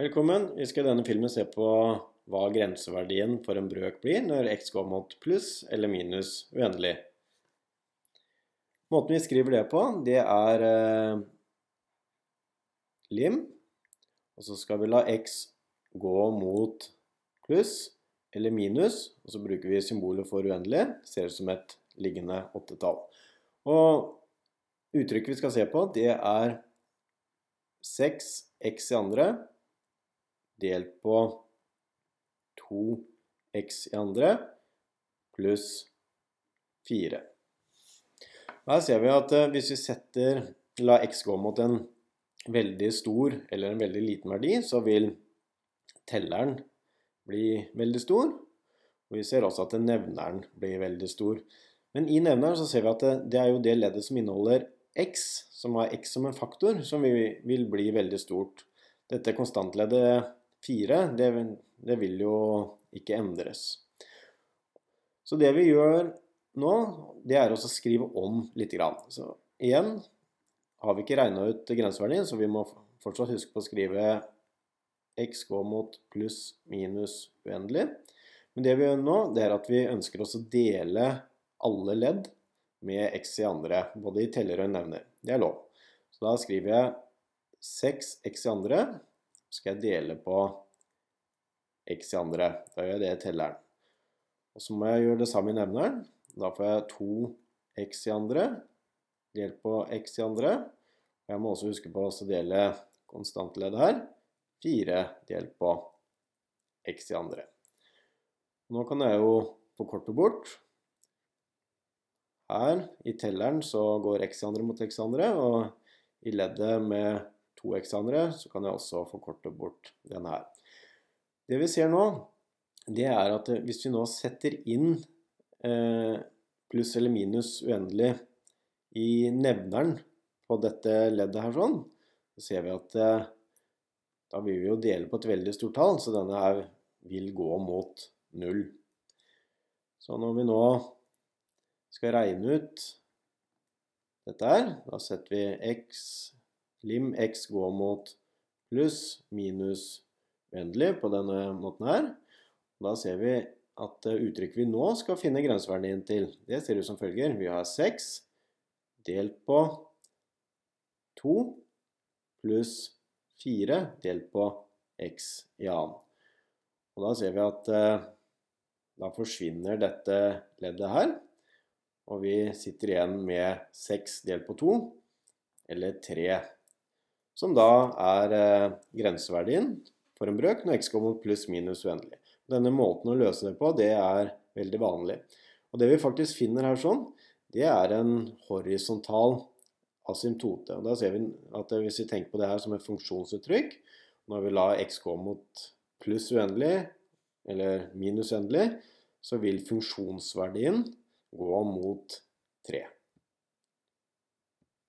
Velkommen. Vi skal i denne filmen se på hva grenseverdien for en brøk blir når x går mot pluss eller minus uendelig. Måten vi skriver det på, det er eh, lim. Og så skal vi la x gå mot pluss eller minus, og så bruker vi symbolet for uendelig. Ser ut som et liggende åttetall. Og uttrykket vi skal se på, det er 6x i andre delt på 2x i andre pluss 4. Her ser vi at eh, hvis vi setter, la x gå mot en veldig stor eller en veldig liten verdi, så vil telleren bli veldig stor. Og vi ser også at nevneren blir veldig stor. Men i nevneren så ser vi at det, det er jo det leddet som inneholder x, som har x som en faktor, som vil bli veldig stort. Dette konstantleddet 4, det, det vil jo ikke endres. Så det vi gjør nå, det er å skrive om litt. Så igjen har vi ikke regna ut grenseverdien, så vi må fortsatt huske på å skrive x går mot pluss minus uendelig. Men det vi gjør nå, det er at vi ønsker oss å dele alle ledd med x i andre, både i teller og nevner. Det er lov. Så da skriver jeg 6x i andre, skal jeg dele på x i andre. Da gjør jeg det i telleren. Og så må jeg gjøre det samme i nevneren. Da får jeg 2x i andre delt på x i andre. Jeg må også huske på å dele konstantleddet her. 4 delt på x i andre. Nå kan jeg jo forkorte bort. Her i telleren så går x i andre mot x i andre, og i leddet med 2x i andre så kan jeg også forkorte bort denne her. Det vi ser nå, det er at hvis vi nå setter inn eh, pluss eller minus uendelig i nevneren på dette leddet her sånn, så ser vi at eh, da vil vi jo dele på et veldig stort tall, så denne her vil gå mot null. Så når vi nå skal regne ut dette her, da setter vi x, lim x går mot pluss, minus, uendelig på denne måten her. Da ser vi at uttrykket vi nå skal finne grenseverdien til, det ser ut som følger. Vi har 6 delt på 2 pluss 4 delt på x i annen. Og da ser vi at eh, da forsvinner dette leddet her, og vi sitter igjen med 6 delt på 2, eller 3, som da er eh, grenseverdien for en brøk når x går mot pluss minus uendelig. Denne måten å løse det på, det er veldig vanlig. Og det vi faktisk finner her sånn, det er en horisontal asymptote. Og da ser vi at Hvis vi tenker på det her som et funksjonsuttrykk, når vi lar x gå mot pluss uendelig eller minus uendelig, så vil funksjonsverdien gå mot 3.